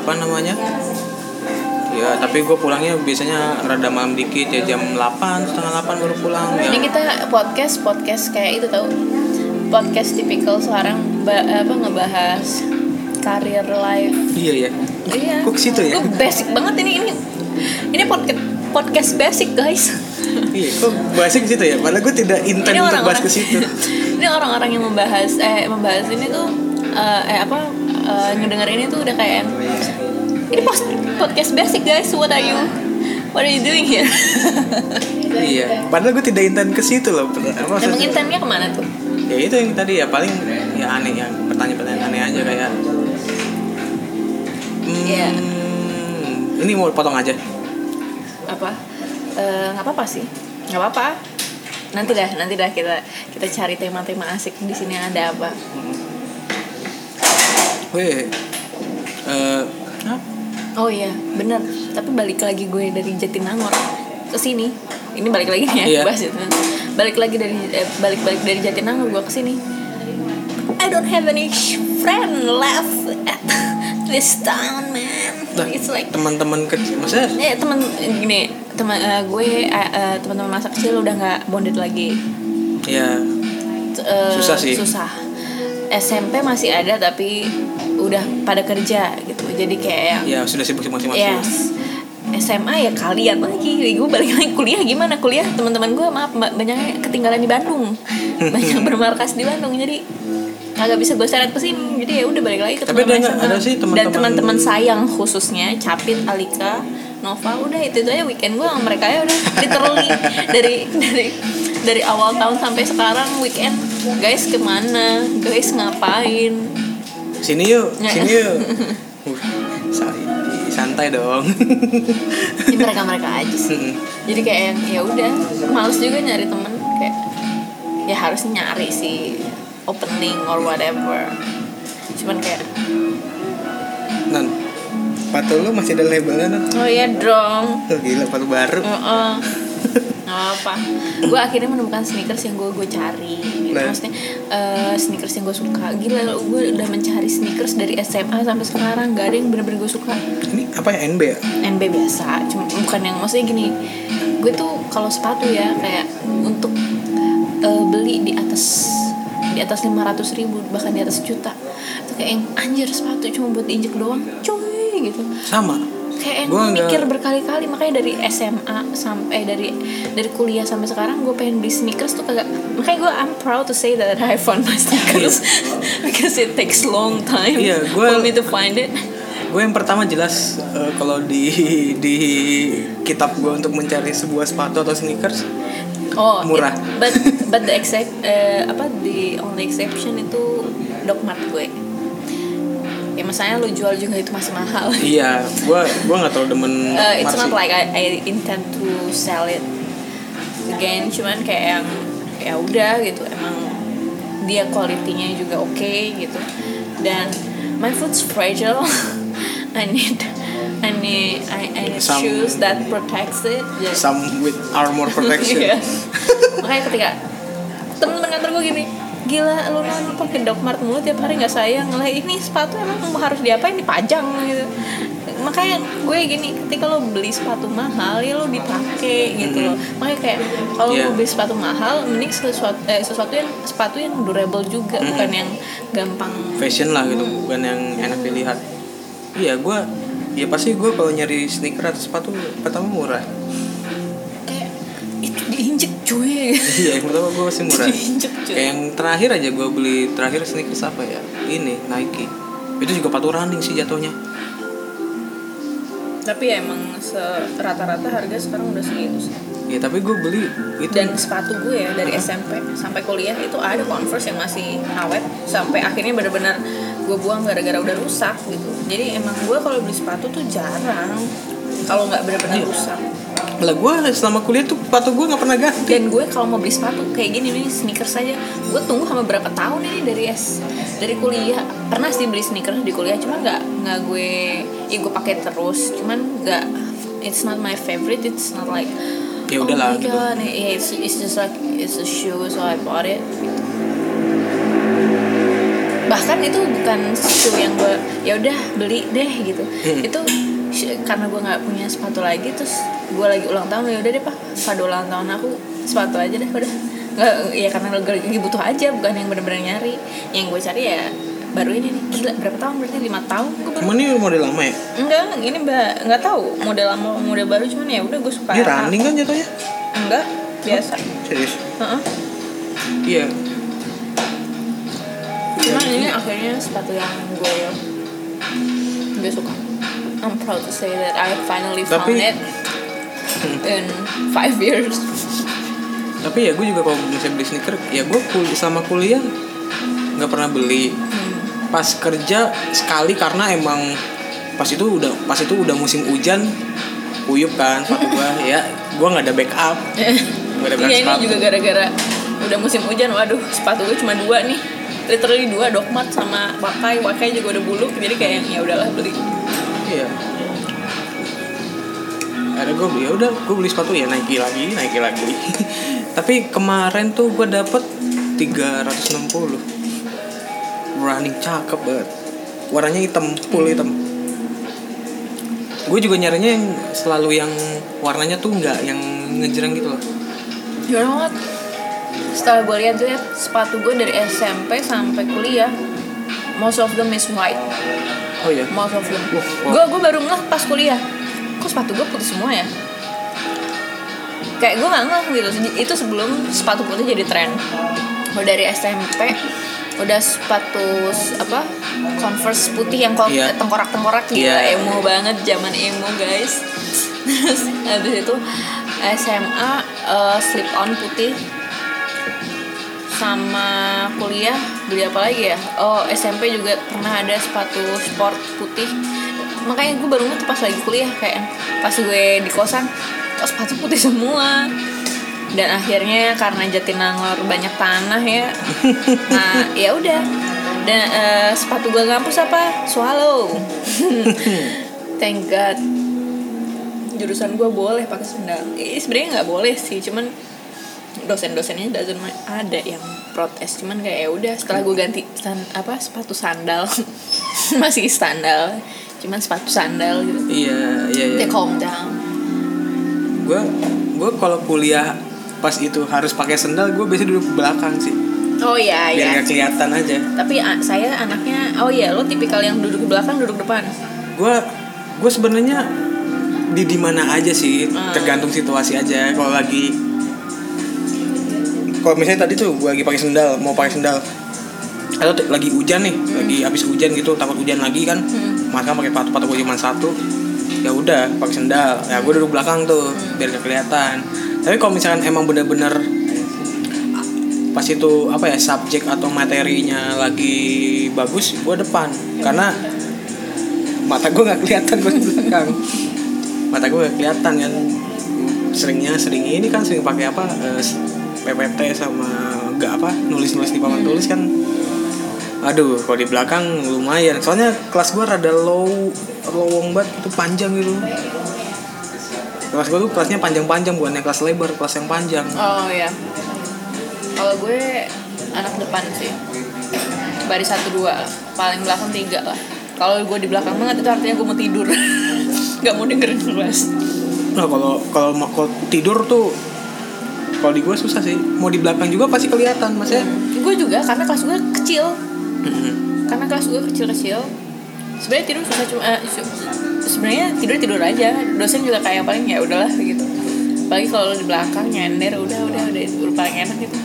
apa namanya? Ya tapi gue pulangnya biasanya rada malam dikit ya jam 8 setengah 8 baru pulang ya. Ini kita podcast podcast kayak itu tau. Podcast tipikal sekarang apa ngebahas karir life. iya ya. Iya. kok situ ya? Gue basic banget ini ini ini podcast podcast basic guys. iya kok ke situ ya? Padahal gue tidak intent Ini untuk bahas ke situ. Ini orang-orang yang membahas eh membahas ini tuh eh, eh apa eh, ngedenger ini tuh udah kayak ini post, podcast basic guys. What are you What are you doing here? iya padahal gue tidak intent ke situ loh Emang maksudnya? intentnya ke mana tuh? ya itu yang tadi ya paling ya aneh yang pertanyaan-pertanyaan aneh aja kayak hmm, Iya. ini mau potong aja apa Eh, nggak apa-apa sih nggak apa-apa nanti dah nanti dah kita kita cari tema-tema asik di sini ada apa Weh, eh, apa? Oh iya bener. Tapi balik lagi gue dari Jatinangor ke sini. Ini balik lagi nih ya Iya. bahas itu. Balik lagi dari eh, balik balik dari Jatinangor gue ke sini. I don't have any friend left at this town man. Nah, it's like teman-teman kecil maksudnya? Eh teman gini teman eh, gue eh, teman-teman masa kecil udah nggak bonded lagi. Ya Eh, Susah sih. susah SMP masih ada tapi udah pada kerja gitu. Jadi kayak ya sudah sibuk masing-masing yes. SMA ya kalian lagi. Gue balik lagi kuliah. Gimana kuliah? Teman-teman gue maaf ba- banyaknya ketinggalan di Bandung. Banyak bermarkas di Bandung. Jadi agak bisa gue seret ke sini jadi ya udah balik lagi ke Tapi ada ada sih dan teman-teman- teman-teman sayang khususnya Capit Alika Nova udah itu itu aja weekend gue sama mereka ya udah literally. Dari dari dari awal tahun sampai sekarang weekend guys ke mana? Guys ngapain? Sini yuk sini yuk. Uh, sa- santai dong. Ya mereka mereka aja sih. Jadi kayak yang ya udah males juga nyari temen kayak ya harus nyari sih opening or whatever. Cuman kayak non sepatu lu masih ada labelnya non oh iya dong. Oh, gila sepatu baru. Heeh. nggak apa gue akhirnya menemukan sneakers yang gue gue cari. Gitu. Nah. maksudnya eh, sneakers yang gue suka. Gila gue udah mencari sneakers dari SMA sampai sekarang. Gak ada yang bener-bener gue suka. Ini apa ya NB ya? NB biasa. Cuma bukan yang maksudnya gini. Gue tuh kalau sepatu ya kayak untuk eh, beli di atas di atas 500 ribu bahkan di atas juta. Itu kayak yang anjir sepatu cuma buat diinjek doang. Cuy gitu. Sama kayak nggak- mikir berkali-kali makanya dari SMA sampai dari dari kuliah sampai sekarang gue pengen beli sneakers tuh kagak makanya gue I'm proud to say that I found my sneakers because it takes long time Iya, gua- for me to find it gue yang pertama jelas eh, kalau di di kitab gue untuk mencari sebuah sepatu atau sneakers Oh, Murah. it- but but the except eh, apa the only exception itu Doc Mart gue. Ya masalahnya lu jual juga itu masih mahal. iya gue gue nggak terlalu demen Uh, it's not like I, I intend to sell it again, cuman kayak yang ya udah gitu emang dia kualitinya juga oke gitu. Dan my foot's fragile. I need I need I, I need Some- shoes that protects it. Jadi- some with armor protection. Iya. Makanya ketika temen-temen kantor gue gini, gila lu kan pakai Doc Mart mulu tiap hari nggak sayang. Lah ini sepatu emang harus diapain? Dipajang gitu. Makanya gue gini ketika lo beli sepatu mahal ya lo dipakai gitu loh. Makanya kayak kalau Iya. lo beli sepatu mahal mending sesuatu eh, sesuatu yang sepatu yang durable juga bukan yang gampang. Fashion lah gitu. Bukan yang enak dilihat. Iya gue ya pasti gue kalau nyari sneaker atau sepatu pertama murah diinjek cuy. Iya yang pertama gue pasti murah. Diinjek cuy. Kayak yang terakhir aja gue beli terakhir sneakers apa ya? Ini Nike. Itu juga patu running sih jatuhnya. Tapi ya emang rata-rata harga sekarang udah segitu sih. Ya tapi gue beli itu. Dan sepatu gue ya dari SMP sampai kuliah itu ada Converse yang masih awet. Sampai akhirnya benar-benar gue buang gara-gara udah rusak gitu. Jadi emang gue kalau beli sepatu tuh jarang. Kalau nggak benar-benar Iya. rusak lah gue selama kuliah tuh sepatu gue nggak pernah ganti. Dan gue kalau mau beli sepatu kayak gini nih sneakers saja gue tunggu sama berapa tahun ini dari es dari kuliah. Pernah sih beli sneakers di kuliah cuma nggak nggak gue ya gue pakai terus. Cuman nggak it's not my favorite it's not like Ya udahlah, oh my gitu. yeah, it's, it's just like it's a shoe so I bought it. Bahkan itu bukan sesuatu yang gue ya udah beli deh gitu. Hmm. itu karena gue nggak punya sepatu lagi terus gue lagi ulang tahun ya udah deh pak kado ulang tahun aku sepatu aja deh udah nggak ya karena lagi butuh aja bukan yang bener-bener nyari yang gue cari ya baru ini nih gila berapa tahun berarti lima tahun gue baru ini model lama ya? enggak ini mbak nggak tahu model lama model baru cuman ya udah gue suka Ini running kan jatuhnya? enggak biasa Serius? Heeh. Iya. Cuman ini akhirnya sepatu yang gue gue suka. I'm proud to say that I finally found Tapi- it in five years. Tapi ya gue juga kalau misalnya beli sneaker, ya gue kul selama kuliah nggak pernah beli. Pas kerja sekali karena emang pas itu udah pas itu udah musim hujan, uyup kan sepatu gue, ya gue nggak ada backup. Nggak ada backup Iya ini juga gara-gara udah musim hujan. Waduh sepatu gue cuma dua nih. Literally dua Dokmat sama Wakai. Wakai juga udah buluk jadi kayak ya udahlah beli. Iya. Ada gue beli, ya udah gue beli sepatu ya Nike lagi, Nike lagi. Tapi kemarin tuh gue dapet 360 Running cakep banget. Warnanya hitam, full hitam. Gue juga nyarinya yang selalu yang warnanya tuh nggak yang ngejreng gitu loh. Know what? Setelah gue lihat lihat sepatu gue dari SMP sampai kuliah, most of them is white. Oh iya. of them Wah, wah. gue gue baru ngeh pas kuliah kok sepatu gue putih semua ya kayak gue nggak ngeh gitu itu sebelum sepatu putih jadi tren udah dari SMP udah sepatu apa converse putih yang kok Iya. tengkorak tengkorak gitu Iya. emo banget zaman emo guys terus habis itu SMA eh, slip on putih sama kuliah beli apa lagi ya? Oh SMP juga pernah ada sepatu sport putih. Makanya gue baru ngerti pas lagi kuliah kayak pas gue di kosan kok sepatu putih semua. Dan akhirnya karena Jatinangor banyak tanah ya nah ya udah. Dan eh, sepatu gue ngampus apa? Swallow. Thank god. Jurusan gue boleh pakai sendal. Eh, sebenarnya nggak boleh sih cuman dosen-dosennya doesn't mind. ada yang protes cuman kayak ya udah setelah gue ganti san- apa sepatu sandal masih sandal cuman sepatu sandal gitu Iya, iya, iya. they calm down Gue gue kalau kuliah pas itu harus pakai sendal, gue biasanya duduk belakang sih. oh iya Biar iya nggak kelihatan aja. tapi saya anaknya oh iya lo tipikal yang duduk belakang duduk depan gue gue sebenarnya di di mana aja sih Hmm. tergantung situasi aja kalau lagi kalau misalnya tadi tuh gue lagi pakai sendal mau pakai sendal. Atau lagi hujan nih lagi habis hujan gitu takut hujan lagi kan. Hmm. maka pakai sepatu sepatu gue cuma satu. Ya udah pakai sendal. Ya gue duduk belakang tuh biar gak kelihatan. Tapi kalau misalkan emang bener-bener pas itu apa ya subjek atau materinya lagi bagus gue depan. Karena mata gue nggak kelihatan gue di belakang. Mata gue nggak kelihatan kan. Seringnya sering ini kan sering pakai apa eh, PPT sama nggak apa nulis nulis di papan tulis kan. Aduh kalau di belakang lumayan. Soalnya kelas gue rada low lowong banget itu panjang gitu. Kelas gue tuh kelasnya panjang-panjang bukan yang kelas lebar kelas yang panjang. Oh iya. Kalau gue anak depan sih. Baris satu dua paling belakang tiga lah. Kalau gue di belakang banget itu artinya gue mau tidur. Nggak mau dengerin kelas. Nah kalau kalau mau tidur tuh kalau di gue susah sih. Mau di belakang juga pasti kelihatan maksudnya. Gue juga karena kelas gue kecil. Mm-mm. karena kelas gue kecil-kecil. Sebenarnya tidur susah cuma se- sebenarnya tidur tidur aja. Dosen juga kayak paling ya udahlah gitu. Apalagi kalau di belakang nyender udah udah udah udah paling enak gitu.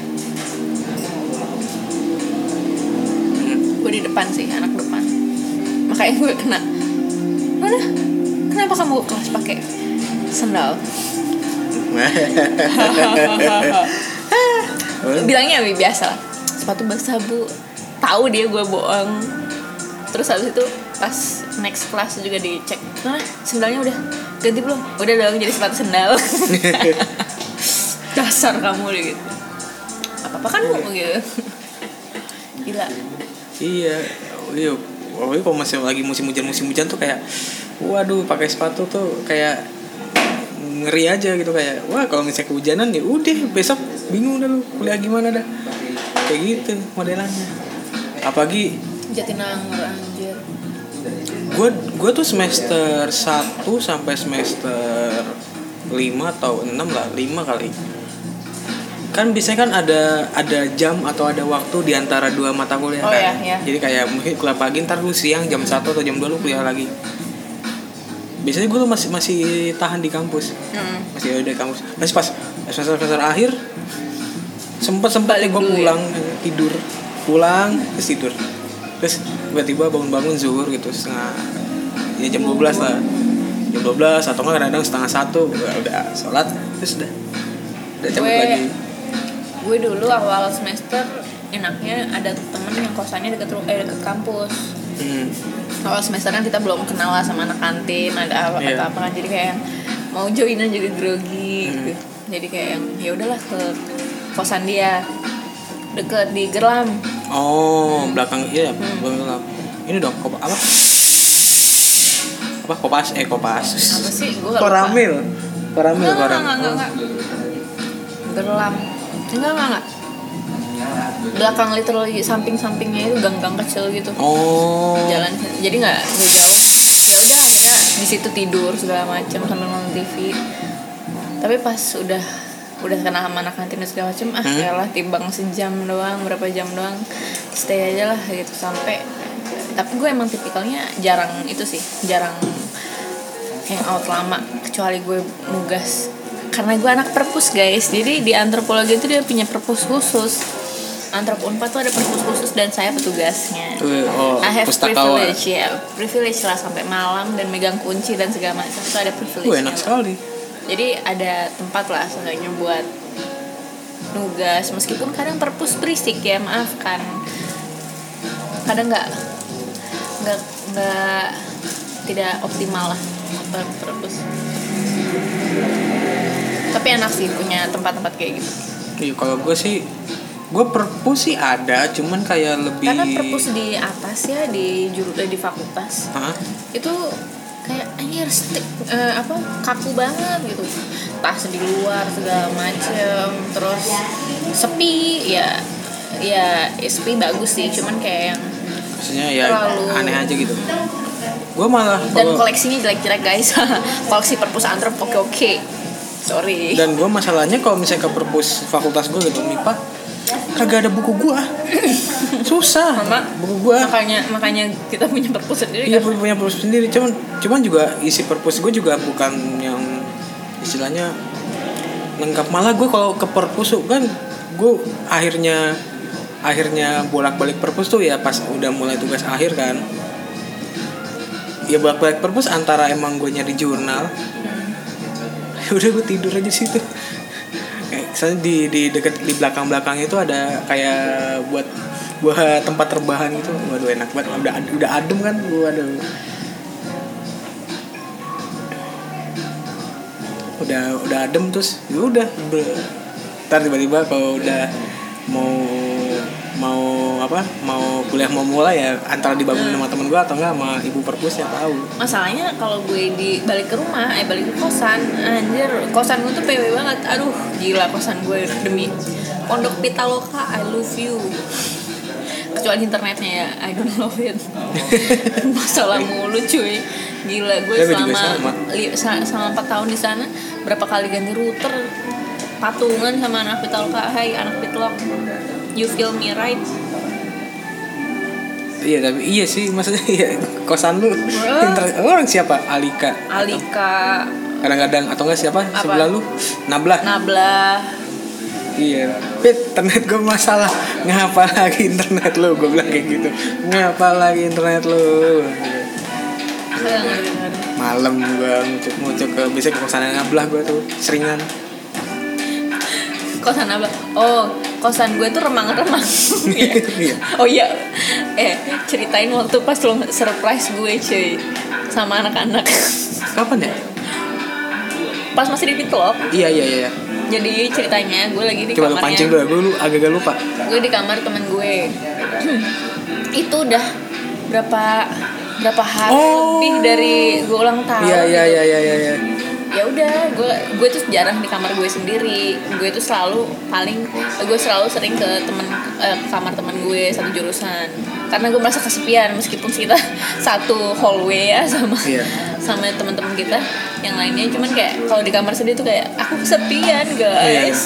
Gue di depan sih anak depan. Makanya gue kena mana? Kenapa kamu kelas pakai sendal bilangnya bi- biasa lah. Sepatu basah bu. Tahu dia gue bohong. Terus habis itu pas next class juga dicek. Nah sendalnya udah ganti belum? Udah dong jadi sepatu sendal. Dasar kamu deh gitu. Apa apa kan bu? Gitu. Gila. Iya. Iya. Pokoknya kalau masih lagi musim hujan musim hujan tuh kayak waduh pakai sepatu tuh kayak ngeri aja gitu kayak wah kalau misalnya kehujanan ya udah besok bingung dah lu kuliah gimana dah. Kayak gitu modelannya. Apalagi Jatinangor anjir. gue gue tuh semester 1 sampai semester 5 atau 6 lah 5 kali. Kan biasanya kan ada ada jam atau ada waktu di antara dua mata kuliah Oh, kan? iya, iya. jadi kayak mungkin kuliah pagi ntar lu siang jam 1 atau jam 2 lu kuliah lagi biasanya gue tuh masih masih tahan di kampus. Hmm. masih ada di kampus. Masih pas semester semester akhir sempet sempet Balik gue ya? pulang tidur. Pulang terus tidur. Terus tiba-tiba bangun-bangun zuhur gitu setengah ya jam 12 lah. Jam 12 atau enggak kadang-kadang setengah satu udah, udah sholat terus udah. Udah cabut Gue- lagi. gue dulu awal semester enaknya ada temen yang kosannya deket eh, deket kampus hmm. awal semester kan kita belum kenal lah sama anak kantin ada apa Iya. atau apa kan jadi kayak yang mau join aja jadi grogi Hmm. gitu. jadi kayak yang ya udahlah ke kosan dia deket di Gerlam oh belakang iya Hmm. belakang ini dong kop apa apa kopas eh kopas apa sih gue koramil koramil enggak, koramil enggak, enggak, enggak. Gerlam. Enggak, enggak, enggak. Belakang literally samping-sampingnya itu gang-gang kecil gitu. oh Jalan jadi nggak nggak jauh. Ya udah akhirnya di situ tidur segala macam sambil nonton TV. Tapi pas udah udah kenal sama anak kantin dan segala macam ah Hmm. yalah timbang sejam doang berapa jam doang stay aja lah gitu sampai tapi gue emang tipikalnya jarang itu sih jarang hangout lama kecuali gue nugas karena gue anak perpus guys jadi di antropologi itu dia punya perpus khusus antrop unpad tuh ada perpus khusus dan saya petugasnya. Tuh, oh I have pustakawan. privilege ya privilege lah sampai malam dan megang kunci dan segala macam itu ada privilege Wah, enak sekali. Jadi ada tempat lah seenggaknya buat nugas meskipun kadang perpus berisik ya maaf kan. Kadang nggak nggak nggak tidak optimal lah per- perpus tapi enak sih punya tempat-tempat kayak gitu. Iya, kalau gue sih gue perpus sih ada, cuman kayak lebih karena perpus di atas ya di juru eh, di fakultas. Hah? itu kayak anjir stick eh, apa kaku banget gitu. Tas di luar segala macem terus sepi ya ya ya sepi bagus sih cuman kayak yang Maksudnya ya Terlalu- aneh aja gitu. Gue malah dan kalau- koleksinya jelek-jelek guys. Koleksi perpus antrop oke oke sorry. Dan gue masalahnya kalau misalnya ke perpus fakultas gue gitu MIPA kagak ada buku gue susah. Mama, buku gue makanya makanya kita punya perpus sendiri iya kan? punya perpus sendiri. Cuman cuman juga isi perpus gue juga bukan yang istilahnya lengkap. Malah gue kalau ke perpus kan gue akhirnya akhirnya bolak balik perpus tuh ya pas udah mulai tugas akhir kan. Ya bolak balik perpus antara emang gue nyari jurnal. Ya udah gue tidur aja situ soalnya di di deket di belakang belakang itu ada kayak buat buat tempat terbahan gitu. Waduh enak banget. Udah udah adem kan? Waduh. Udah udah adem terus ya udah ntar tiba-tiba kalau udah mau apa mau kuliah mau mulai ya antara dibangunin sama temen gue atau enggak sama ibu perpus ya tahu. Masalahnya kalau gue di balik ke rumah eh balik ke kosan anjir kosan gue tuh PW banget. Aduh gila kosan gue demi pondok pitaloka I love you. Kecuali internetnya ya I don't love it. Masalah mulu cuy. Gila gue Ya, selama sama. li, selama 4 tahun di sana berapa kali ganti router patungan sama anak pitaloka hai anak pitlok you feel me right iya tapi iya sih maksudnya iya kosan lu. Lu orang siapa? Alika. Alika. Kadang-kadang atau enggak siapa? Apa? sebelah lu? Nablah. Nablah. Iya. Pit internet gue masalah. Ngapa lagi internet lu? Gue bilang kayak gitu. Ngapa lagi internet lu? Malam gue ngucuk ngucuk ke bisa ke kosan Nablah gue tuh seringan. Kosan apa oh kosan gue tuh remang-remang. Iya. oh iya eh ceritain waktu pas lo surprise gue cuy sama anak-anak. Kapan ya? Pas masih di Pitlok iya iya iya. Jadi ceritanya gue lagi di coba lu pancing dulu kamarnya gue lu agak-agak lupa. Gue di kamar temen gue. Itu udah berapa berapa hari Oh. lebih dari gue ulang tahun. Iya iya iya iya iya iya ya udah gue gue tuh jarang di kamar gue sendiri gue tuh selalu paling gue selalu sering ke temen eh, ke kamar teman gue satu jurusan karena gue merasa kesepian meskipun kita satu hallway ya sama Iya. sama teman-teman kita yang lainnya cuman kayak kalau di kamar sendiri tuh kayak aku kesepian Iya. guys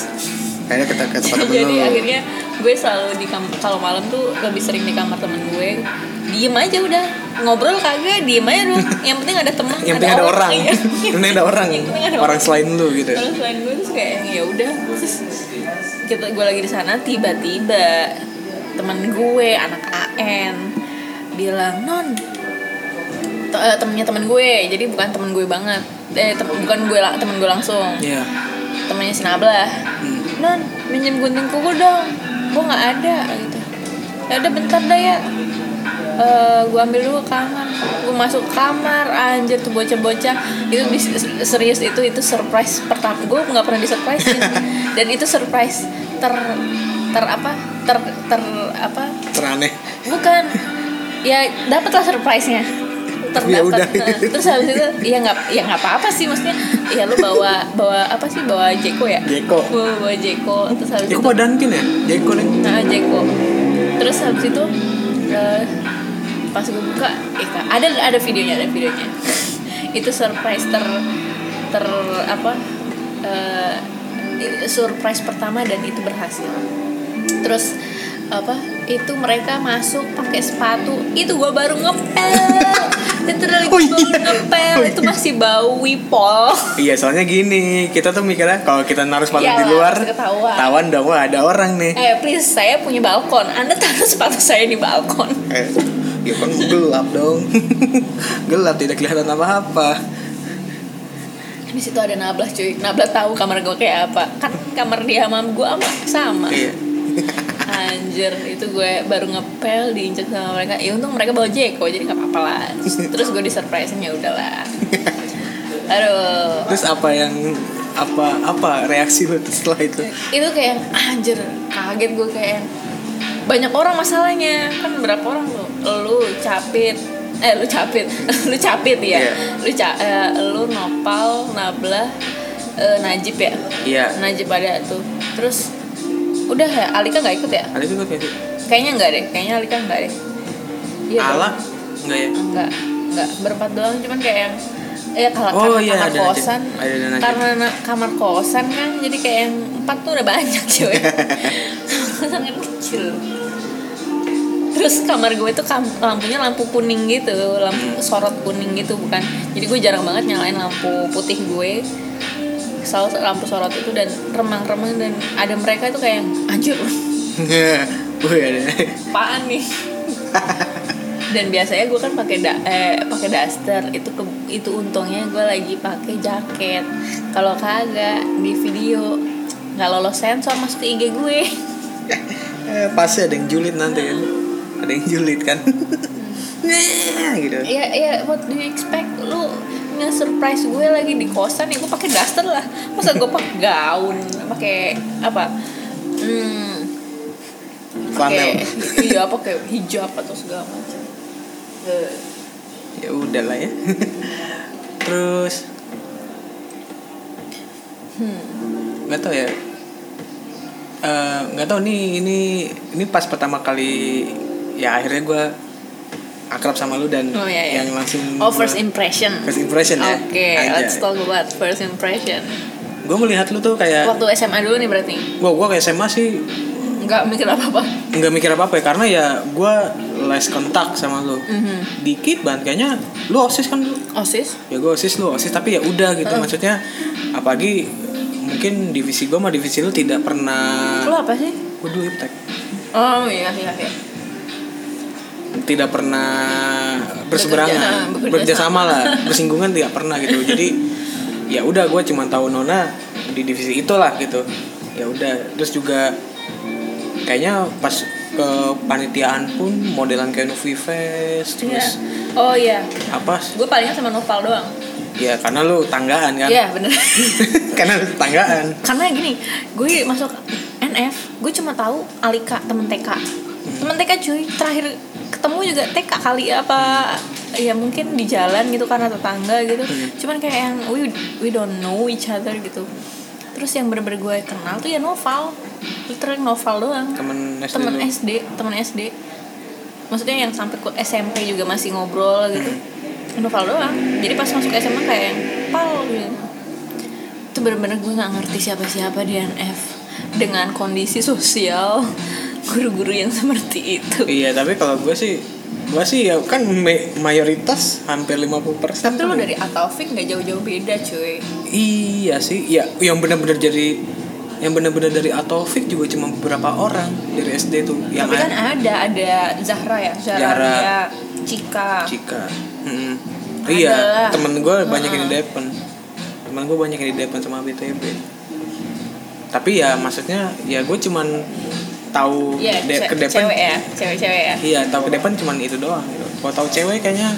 Kayaknya kita ke temen jadi lu. akhirnya gue selalu di kam kalau malam tuh lebih sering di kamar temen gue diem aja udah ngobrol kagak diem aja doang yang penting ada teman Yang penting ada orang. Yang penting ada orang. Yang penting ada Orang selain lu gitu. Orang selain gue terus kayak ya udah terus kita gue lagi di sana tiba-tiba temen gue anak AN bilang non eh, temennya temen gue jadi bukan temen gue banget eh tem- bukan gue temen gue langsung Iya. temennya si Nabla Hmm. Non minjem gunting kuku dong. Gue nggak ada gitu. Ya udah bentar dah ya. Eh gue ambil dulu ke kamar. Gue masuk kamar anjir tuh bocah-bocah. Itu serius itu itu surprise pertama. Gue nggak pernah di surprise dan itu surprise ter ter apa? Ter ter apa? Teraneh. bukan. Ya dapatlah surprise-nya Ya udah. terdapat terus habis itu ya nggak ya nggak apa-apa sih maksudnya ya lu bawa bawa apa sih bawa Jeko ya? Jeko. bawa, bawa Jeko. Terus habis Ya itu Dankin ya? Jeko nih. nah Jeko. Terus habis itu eh, pas gue buka eh, ada ada videonya ada videonya. Itu surprise ter ter apa eh, surprise pertama dan itu berhasil. Terus apa itu mereka masuk pakai sepatu. Itu gua baru ngepel literally Oh gua iya. ngepel Oh itu iya. masih bau wipol. Iya soalnya gini kita tuh mikirnya kalau kita naruh sepatu di Iyalah, luar ketahuan. tawan dong wah ada orang nih. Eh please saya punya balkon. Anda taruh sepatu saya di balkon. Eh ya kan gelap dong. Gelap tidak kelihatan apa-apa. Di situ ada Nablah cuy. Nablah tahu kamar gue kayak apa. Kan kamar dia sama gue sama sama. Iya anjir itu gue baru ngepel diinjak sama mereka. Ya untung mereka bawa Jeko jadi nggak apa-apa lah. Terus, gue di surprise ya udahlah. Aduh. Terus apa yang apa apa reaksi lu tuh setelah itu? Itu kayak anjir kaget gue kayak banyak orang masalahnya. Kan berapa orang tuh lu capit. Eh lu capit. Lu capit ya? Iya. lu ca eh, lu nopal nablah eh, najib ya? Iya. Najib ada tuh. Terus udah ya Alika nggak ikut ya? Ada juga kayak gitu. kayaknya nggak deh kayaknya Alika nggak deh. Iya. Ala? Enggak ya? Enggak enggak berempat doang cuman kayak yang ya kalau Oh, karena iya, kamar ada kosan. Ada Najib. karena na- kamar kosan kan jadi kayak yang empat tuh udah banyak cuy. Kosan kan kecil. Terus kamar gue tuh kam- lampunya lampu kuning gitu lampu Hmm. sorot kuning gitu bukan. Jadi gue jarang banget nyalain lampu putih gue selalu lampu sorot itu dan remang-remang dan ada mereka itu kayak anjir. Wih ada apaan nih? Dan biasanya gue kan pakai da eh, pakai daster. Itu ke, itu untungnya gue lagi pakai jaket. Kalau kagak di video. Nggak lolos sensor masuk ke IG gue. Eh, pasti ada yang julid nanti kan. Ada yang julid kan. Nah gitu. Ya ya what do you expect? Lu surprise gue lagi di kosan ya gue pakai daster lah. Masa gue pakai gaun pakai apa? Hmm pakai iya pakai hijab atau segala macam. Ya udah lah ya. Terus? Hmm. nggak tahu ya. Eh, nggak tahu nih ini ini pas pertama kali ya akhirnya gue akrab sama lu dan Oh, iya, iya. yang langsung Oh first impression. First impression ya? Oke, Anjay. let's talk about first impression. gue melihat lu tuh kayak Waktu SMA dulu nih berarti gua gua kayak SMA sih nggak mikir apa apa. nggak mikir apa apa ya karena ya gue les kontak sama lu Mhm. dikit banget kayaknya lu osis kan lu Osis? ya gue osis lu osis tapi ya udah gitu maksudnya apalagi mungkin divisi gue sama divisi lu tidak pernah Lo apa sih? gue dulu iptek Oh iya iya iya. Tidak pernah berseberangan Bekerja- bekerja bekerja sama lah bersinggungan tidak pernah gitu jadi ya udah gue cuma tahu Nona di divisi itulah gitu ya udah terus juga kayaknya pas ke panitiaan pun modelan kayak Novi Fest Iya. terus Oh iya. apa Gue palingnya sama Noval doang. ya karena lu tanggaan kan Iya bener. karena lu tanggaan Karena gini, gue masuk NF, gue cuma tahu Alika temen TK. Temen TK cuy, terakhir ketemu juga TK kali apa ya mungkin di jalan gitu karena tetangga gitu. Hmm. cuman kayak yang we we don't know each other gitu. Terus yang bener-bener gue kenal tuh ya novel literally novel doang. Temen SD temen lu. SD temen SD maksudnya yang sampai ke SMP juga masih ngobrol gitu. Novel doang. Jadi pas masuk SMA kayak yang pal gitu. Itu bener-bener gue nggak ngerti siapa-siapa di NF dengan kondisi sosial guru-guru yang seperti itu. Iya tapi kalau gue sih gue sih ya kan mayoritas hampir 50% tapi lo dari Ataufik nggak jauh-jauh beda cuy. Iya sih ya yang benar-benar jadi yang benar-benar dari Atofik juga cuma beberapa orang dari SD tuh yang tapi kan ada ada Zahra ya Zahra, Zahra. Ria, Cika. Cika. Ada iya temen gue banyak yang di Depen temen gue banyak yang di Depen sama BTB tapi ya maksudnya ya gue cuman tahu Iya, de- ke Depen cewek ya cewek-cewek ya. Iya tahu ke Depen cuman itu doang gitu. kalau tahu cewek kayaknya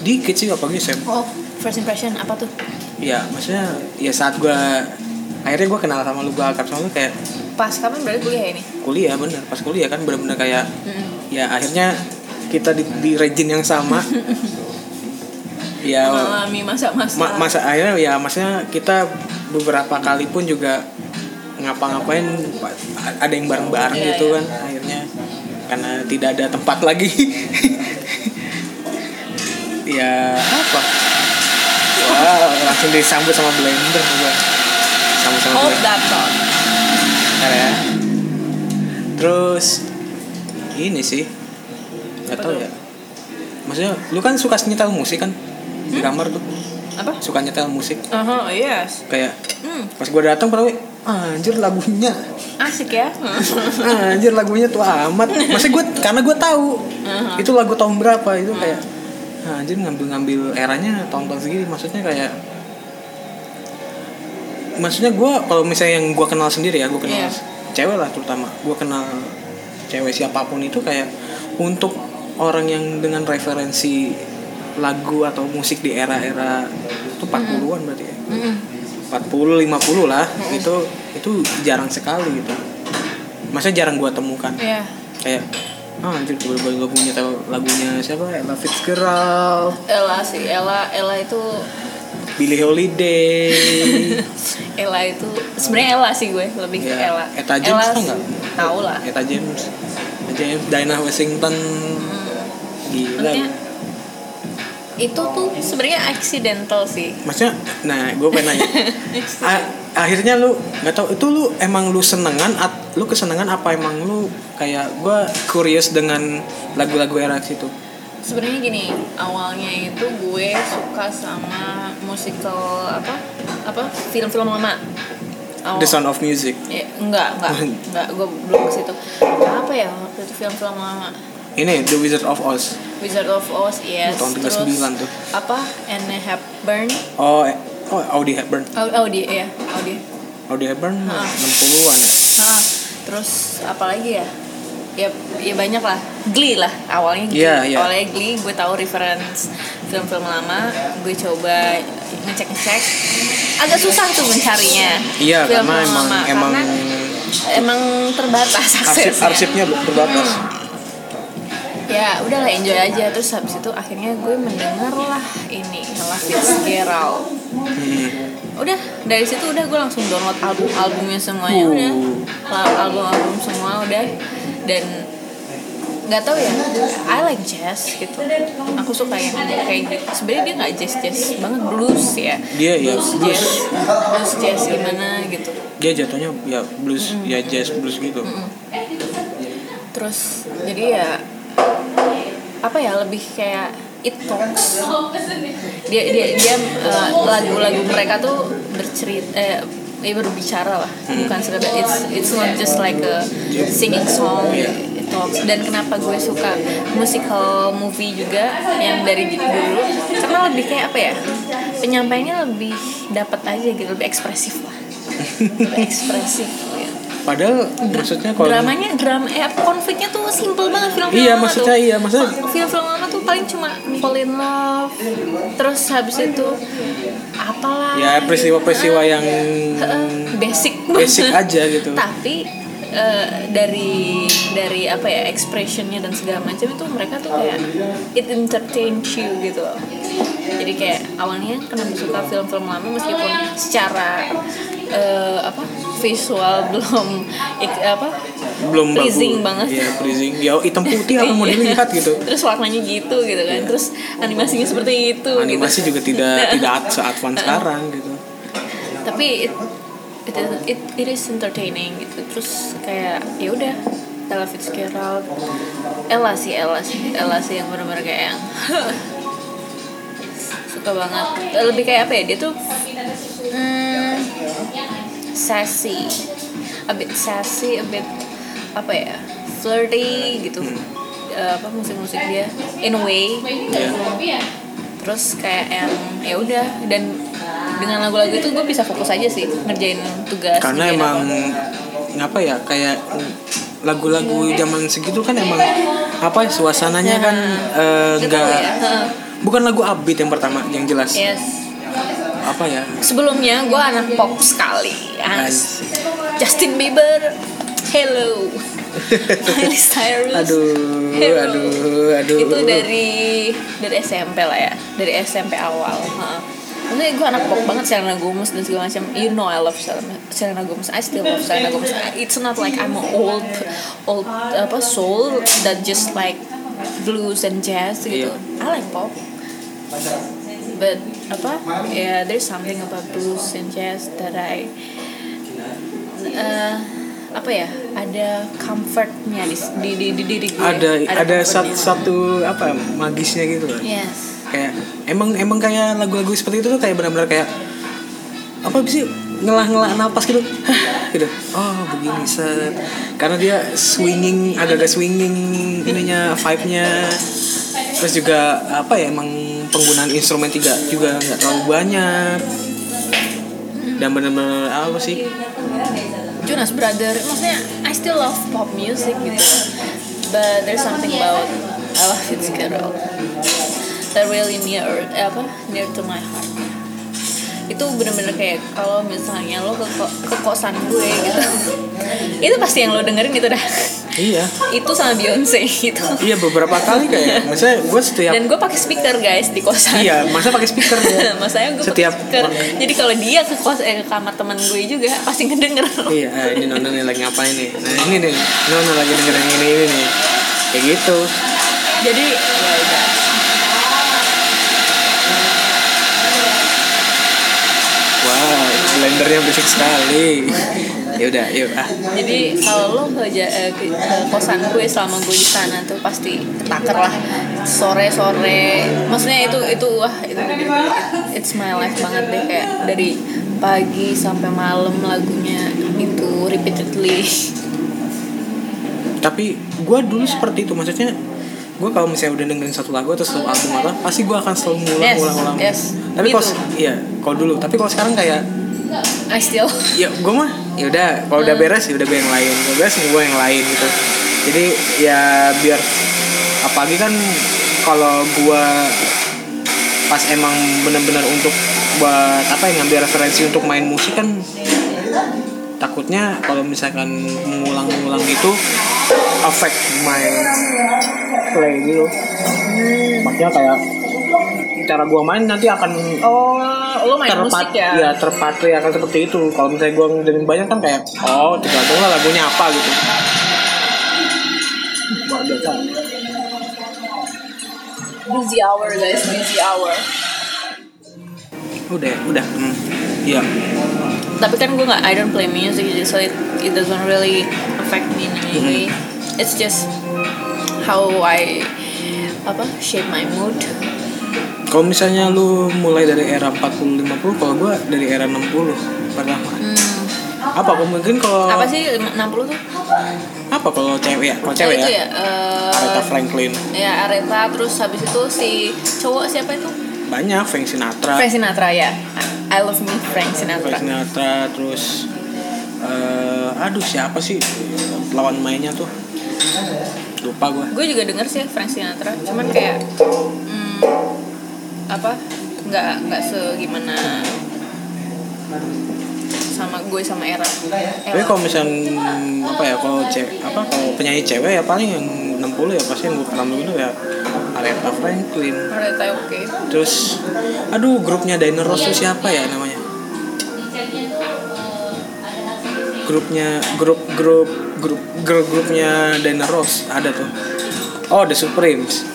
dikit sih apalagi SMP oh first impression apa tuh? Ya maksudnya ya saat gue akhirnya gue kenal sama lu gue akrab sama lu kayak pas kapan? Berarti kuliah ini? Kuliah bener. Pas kuliah kan bener-bener kayak Mm-mm. ya akhirnya kita di, di region yang sama. Ya mengalami masa-masa. ma- masa akhirnya ya maksudnya kita beberapa kali pun juga ngapa-ngapain ada yang bareng-bareng Iya, gitu iya. kan akhirnya. Karena tidak ada tempat lagi. Ya apa? Wow langsung disambut sama blender gua sambut sama hold blender. that thought. Bentar ya. Terus ini sih. Nggak tahu ya. Maksudnya lu kan suka nyetel musik kan? Di Hmm? kamar tuh apa? Suka nyetel musik. Aha, yes. Kayak hmm, pas gue datang pernah anjir lagunya. Asik ya. Anjir lagunya tuh amat. Masih gue karena gue tahu Aha. itu lagu tahun berapa itu kayak "Ah, anjir ngambil-ngambil eranya tahun-tahun segini. Maksudnya kayak maksudnya gue kalau misalnya yang gue kenal sendiri ya gue kenal Iya. cewek lah terutama. Gue kenal cewek siapa pun itu kayak untuk orang yang dengan referensi lagu atau musik di era-era itu 40-an berarti ya? Mm-mm. 40 50 lah. Itu itu jarang sekali gitu. Masa jarang gua temukan. Iya. kayak ah anjir tiba-tiba lagunya tahu lagunya siapa? Ella Fitzgerald. Ella sih Ella Ella itu Billie Holiday. Ella itu sebenarnya Ella sih gue lebih ke Ya, Ella. Etta James Ella tau nggak? tahu lah. Eta James. Eta James Dinah Washington. Gila. Maksudnya itu tuh sebenarnya accidental sih. Maksudnya nah gue pengen nanya. A- akhirnya lu nggak tahu itu lu emang lu senengan at, lu kesenangan apa emang lu kayak gue curious dengan lagu-lagu era situ? Sebenarnya gini awalnya itu gue suka sama musical apa? Apa? Film-film lama. Awal- The Sound of Music. Ya, enggak, enggak, enggak, gue belum ke situ. Apa ya waktu itu film-film lama? Ini The Wizard of Oz Wizard of Oz, yes. Tahun Terus 39 tuh. Apa? Anne Hepburn. oh eh, oh Audie Hepburn Oh, Audi, ya, Audi. Audie Hepburn Ah. 60-an ya Nah, terus apa lagi ya? Ya, ya banyak lah. Glee lah, awalnya Glee. Iya, iya. Awalnya Glee, gue tahu reference film-film lama. Gue coba ngecek-ngecek. Agak susah tuh mencarinya. iya karena film-film emang lama, emang karena emang terbatas arsip aksesnya. arsipnya terbatas ya udahlah enjoy aja. Terus habis itu akhirnya gue mendengar lah ini Ella Fitzgerald Hmm. udah dari situ udah gue langsung download album albumnya semuanya Uh. udah album album semua udah. Dan nggak tahu ya I like jazz gitu. Aku suka yang kayak gitu. Sebenarnya dia nggak jazz jazz banget blues ya. Dia ya, blues, blues. jazz. Blues jazz gimana gitu. Dia jatuhnya ya blues ya jazz blues gitu. Terus jadi ya apa ya lebih kayak it talks. Dia dia dia eh, lagu-lagu mereka tuh bercerita eh, dia berbicara lah. Bukan sekedar it's it's not just like a singing song it talks. Dan kenapa gue suka musical movie juga yang dari dulu karena lebih kayak apa ya penyampaiannya lebih dapat aja gitu lebih ekspresif lah. Lebih ekspresif padahal maksudnya kalau dramanya drama eh konfliknya tuh simple banget film-film Iya, maksudnya tuh. iya, maksudnya- film-film lama tuh paling cuma fall in love terus habis itu apalah. Ya peristiwa-peristiwa yang Heeh, basic basic aja gitu. Tapi eh, dari dari apa ya expressionnya dan segala macam itu mereka tuh kayak it entertains you gitu loh. Jadi kayak awalnya kenapa suka film-film lama meskipun secara eh, apa visual belum ik- apa belum Pleasing bagus. banget. Iya, pleasing. Ya hitam putih apa mau Iya. dilihat gitu. terus warnanya gitu gitu kan terus animasinya seperti itu Animasi gitu. juga tidak tidak se-advance sekarang gitu. tapi it, it, it, it is entertaining gitu terus kayak ya udah Ella Fitzgerald Ella sih Ella sih Ella sih yang benar-benar kayak yang suka banget lebih kayak apa ya dia tuh hmm, sassy. A bit sassy a bit apa ya flirty gitu. Eh, apa musik-musik dia? In a way. Terus kayak yang ya udah dan dengan lagu-lagu itu gue bisa fokus aja sih ngerjain tugas Karena emang apa. ngapa ya kayak lagu-lagu zaman segitu kan emang apa ya, suasananya kan eh, Nggak enggak tahu ya. Heeh. bukan lagu upbeat yang pertama yang jelas. Yes apa ya? Sebelumnya gue anak pop sekali. Asik. Justin Bieber. Hello. Miley Cyrus. Aduh Hello. aduh aduh itu dari dari SMP lah ya. Dari SMP awal. Maksudnya gue anak pop banget Selena Gomez dan segala macam. You know I love Selena, Selena Gomez. I still love Selena Gomez. It's not like I'm a old Old apa soul That just like Blues and jazz gitu. Iya. I like pop But apa yeah, there's something about blues and jazz that I eh, apa ya ada comfortnya di di di, di diri gue. Ada ada satu, comfortnya. satu apa magisnya gitu loh. Yes. Kayak emang emang kayak lagu-lagu seperti itu tuh kayak benar-benar kayak apa sih ngelah-ngelah napas gitu. Gitu. Oh begini set. Karena dia swinging agak-agak swinging ininya vibe-nya terus juga apa ya emang penggunaan instrumen tiga juga nggak terlalu banyak. Dan benar-benar apa sih? Jonas Brother maksudnya I still love pop music gitu. But there's something about Ella Fitzgerald that really near eh, apa near to my heart itu bener-bener kayak kalau misalnya lo ke, ko- ke kosan gue gitu itu pasti yang lo dengerin itu dah iya itu sama Beyonce gitu iya beberapa kali kayak misalnya gue setiap dan gue pakai speaker guys di kosan iya masa pakai speaker ya Masanya gue Setiap- speaker. Jadi kalau dia ke kos eh, ke kamar teman gue juga pasti ngedenger. Iya, ah, ini Nona nih lagi ngapain nih? Nah ini nih, Nona lagi dengerin ini ini nih. Kayak gitu. Jadi ya udah. Wow, blendernya berisik sekali. ya udah, yuk ah. Jadi kalau lo ke, ja- eh, ke, ke kosan gue selama gue di sana tuh pasti ketaker lah sore sore. Maksudnya itu itu wah itu it's my life banget deh kayak dari pagi sampai malam lagunya itu repeatedly. Tapi gue dulu seperti itu, maksudnya gue kalau misalnya udah dengerin satu lagu atau satu album apa, pasti gue akan selalu ngulang, Yes, ngulang, yes. Tapi kalau Gitu. iya, kalau dulu, tapi kalau sekarang kayak I still. Ya gue mah ya udah kalau udah beres ya udah gue yang lain. Gue beres gue yang lain gitu. Jadi ya biar apalagi kan kalau gue pas emang bener-bener untuk buat apa ya ngambil referensi untuk main musik kan takutnya kalau misalkan mengulang-ulang gitu affect my play gitu. Makanya kayak cara gue main nanti akan Oh, lo main terpat musik ya? ya terpatri akan seperti itu kalau misalnya gue ngedengerin banyak kan kayak oh tergantung lah lagunya apa gitu biasa. Busy hour guys, busy hour. udah udah hmm. iya tapi kan gue nggak I don't play music jadi so it, it doesn't really affect me in any way it's just how I apa shape my mood kalau misalnya lu mulai dari era 40 50 kalau gue dari era 60 pertama. Hmm, apa kok mungkin kalau apa sih 60 tuh? Apa kalau cewek ya? Kalau cewek itu ya, ya eh, Aretha Franklin. ya Aretha terus habis itu si cowok siapa itu? Banyak Frank Sinatra. Frank Sinatra ya. I love me Frank Sinatra. Frank Sinatra terus eh aduh siapa sih lawan mainnya tuh? Lupa gue gue juga denger sih Frank Sinatra cuman kayak hmm, apa nggak nggak segimana sama gue sama era. Tapi kalau misalnya apa ya kalau cewek apa kalau penyanyi cewek ya paling yang 60 ya pasti yang gue pertama dulu ya Aretha Franklin. Ternyata oke. Terus aduh grupnya Dinner Rose tuh siapa ya namanya? Grupnya grup grup grup grup grupnya Dinner Rose ada tuh. Oh The Supremes.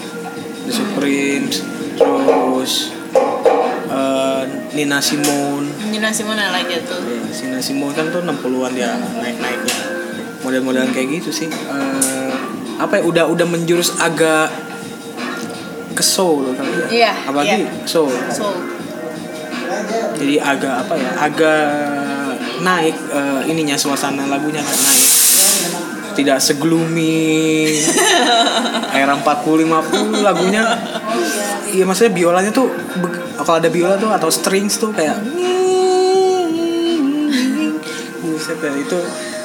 The Supremes. Terus eh, Nina Simone. Nina Simone lagi tuh. Ya, Nina Simone kan tuh 60-an dia naik-naiknya. Model-modelan kayak gitu sih. Eh, apa ya udah udah menjurus agak ke soul kali ya. Iya, Apalagi iya. soul. So, Jadi agak apa ya? Agak naik eh, ininya suasana lagunya agak naik. Tidak segloomy era 40 50 lagunya. Iya maksudnya biolanya tuh kalau ada biola tuh atau strings tuh kayak Buset ya, itu.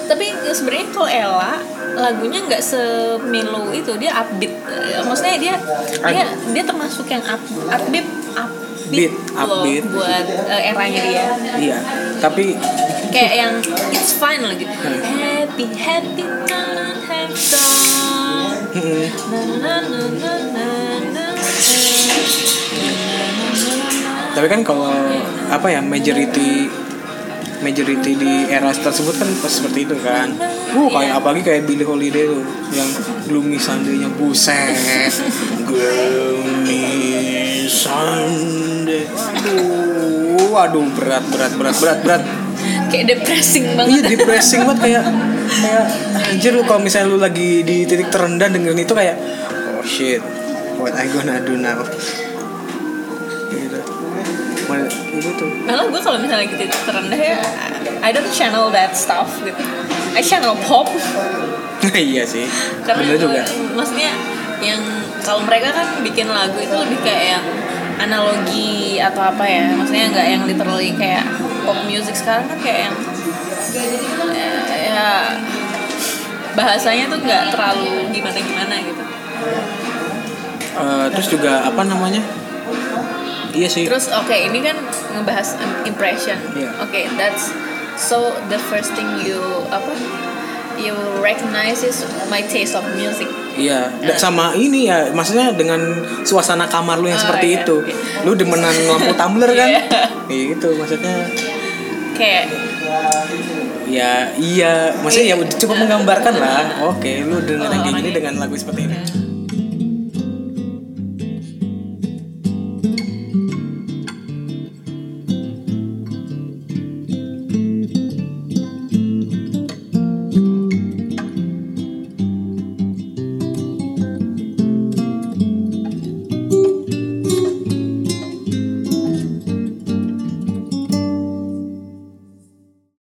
Tapi sebenarnya kalau Ella lagunya nggak semelo itu. Dia upbeat. Maksudnya dia dia dia termasuk yang up upbeat upbeat, Beat, loh upbeat. buat eh, eranya dia. Iya. Tapi kayak yang it's fine lah gitu. Happy happy not mm, na na na na na na tapi kan kalau apa ya majority majority di era tersebut kan pas seperti itu kan. Uh kayak apalagi kayak Billie Holiday tuh yang gloomy Sunday-nya buset. Gloomy Sunday. Waduh waduh berat berat berat berat berat kayak depressing iya banget. depressing banget kayak kayak anjir lu kalau misalnya lu lagi di titik terendah dengerin itu kayak oh shit what I gonna do now? Gitu. Gitu Malah gue kalau misalnya gitu terendah ya I don't channel that stuff gitu. I channel pop. Iya sih. Karena bener juga. maksudnya yang kalau mereka kan bikin lagu itu lebih kayak yang analogi atau apa ya maksudnya nggak yang literally kayak pop music sekarang kan kayak yang eh, ya bahasanya tuh nggak terlalu gimana gimana gitu. Eh, terus juga apa namanya? Iya sih. Terus oke ini kan ngebahas impression. Iya. oke that's so the first thing you apa you recognize is my taste of music Iya, da- sama ini ya, maksudnya dengan suasana kamar lu yang Oh, seperti iya, itu. oke. Lu demenan lampu tumbler kan? Iya. Iya gitu maksudnya. kayak Ya iya, maksudnya ya udah cukup menggambarkan lah. Oke, lu dengan yang kayak gini dengan lagu seperti ini.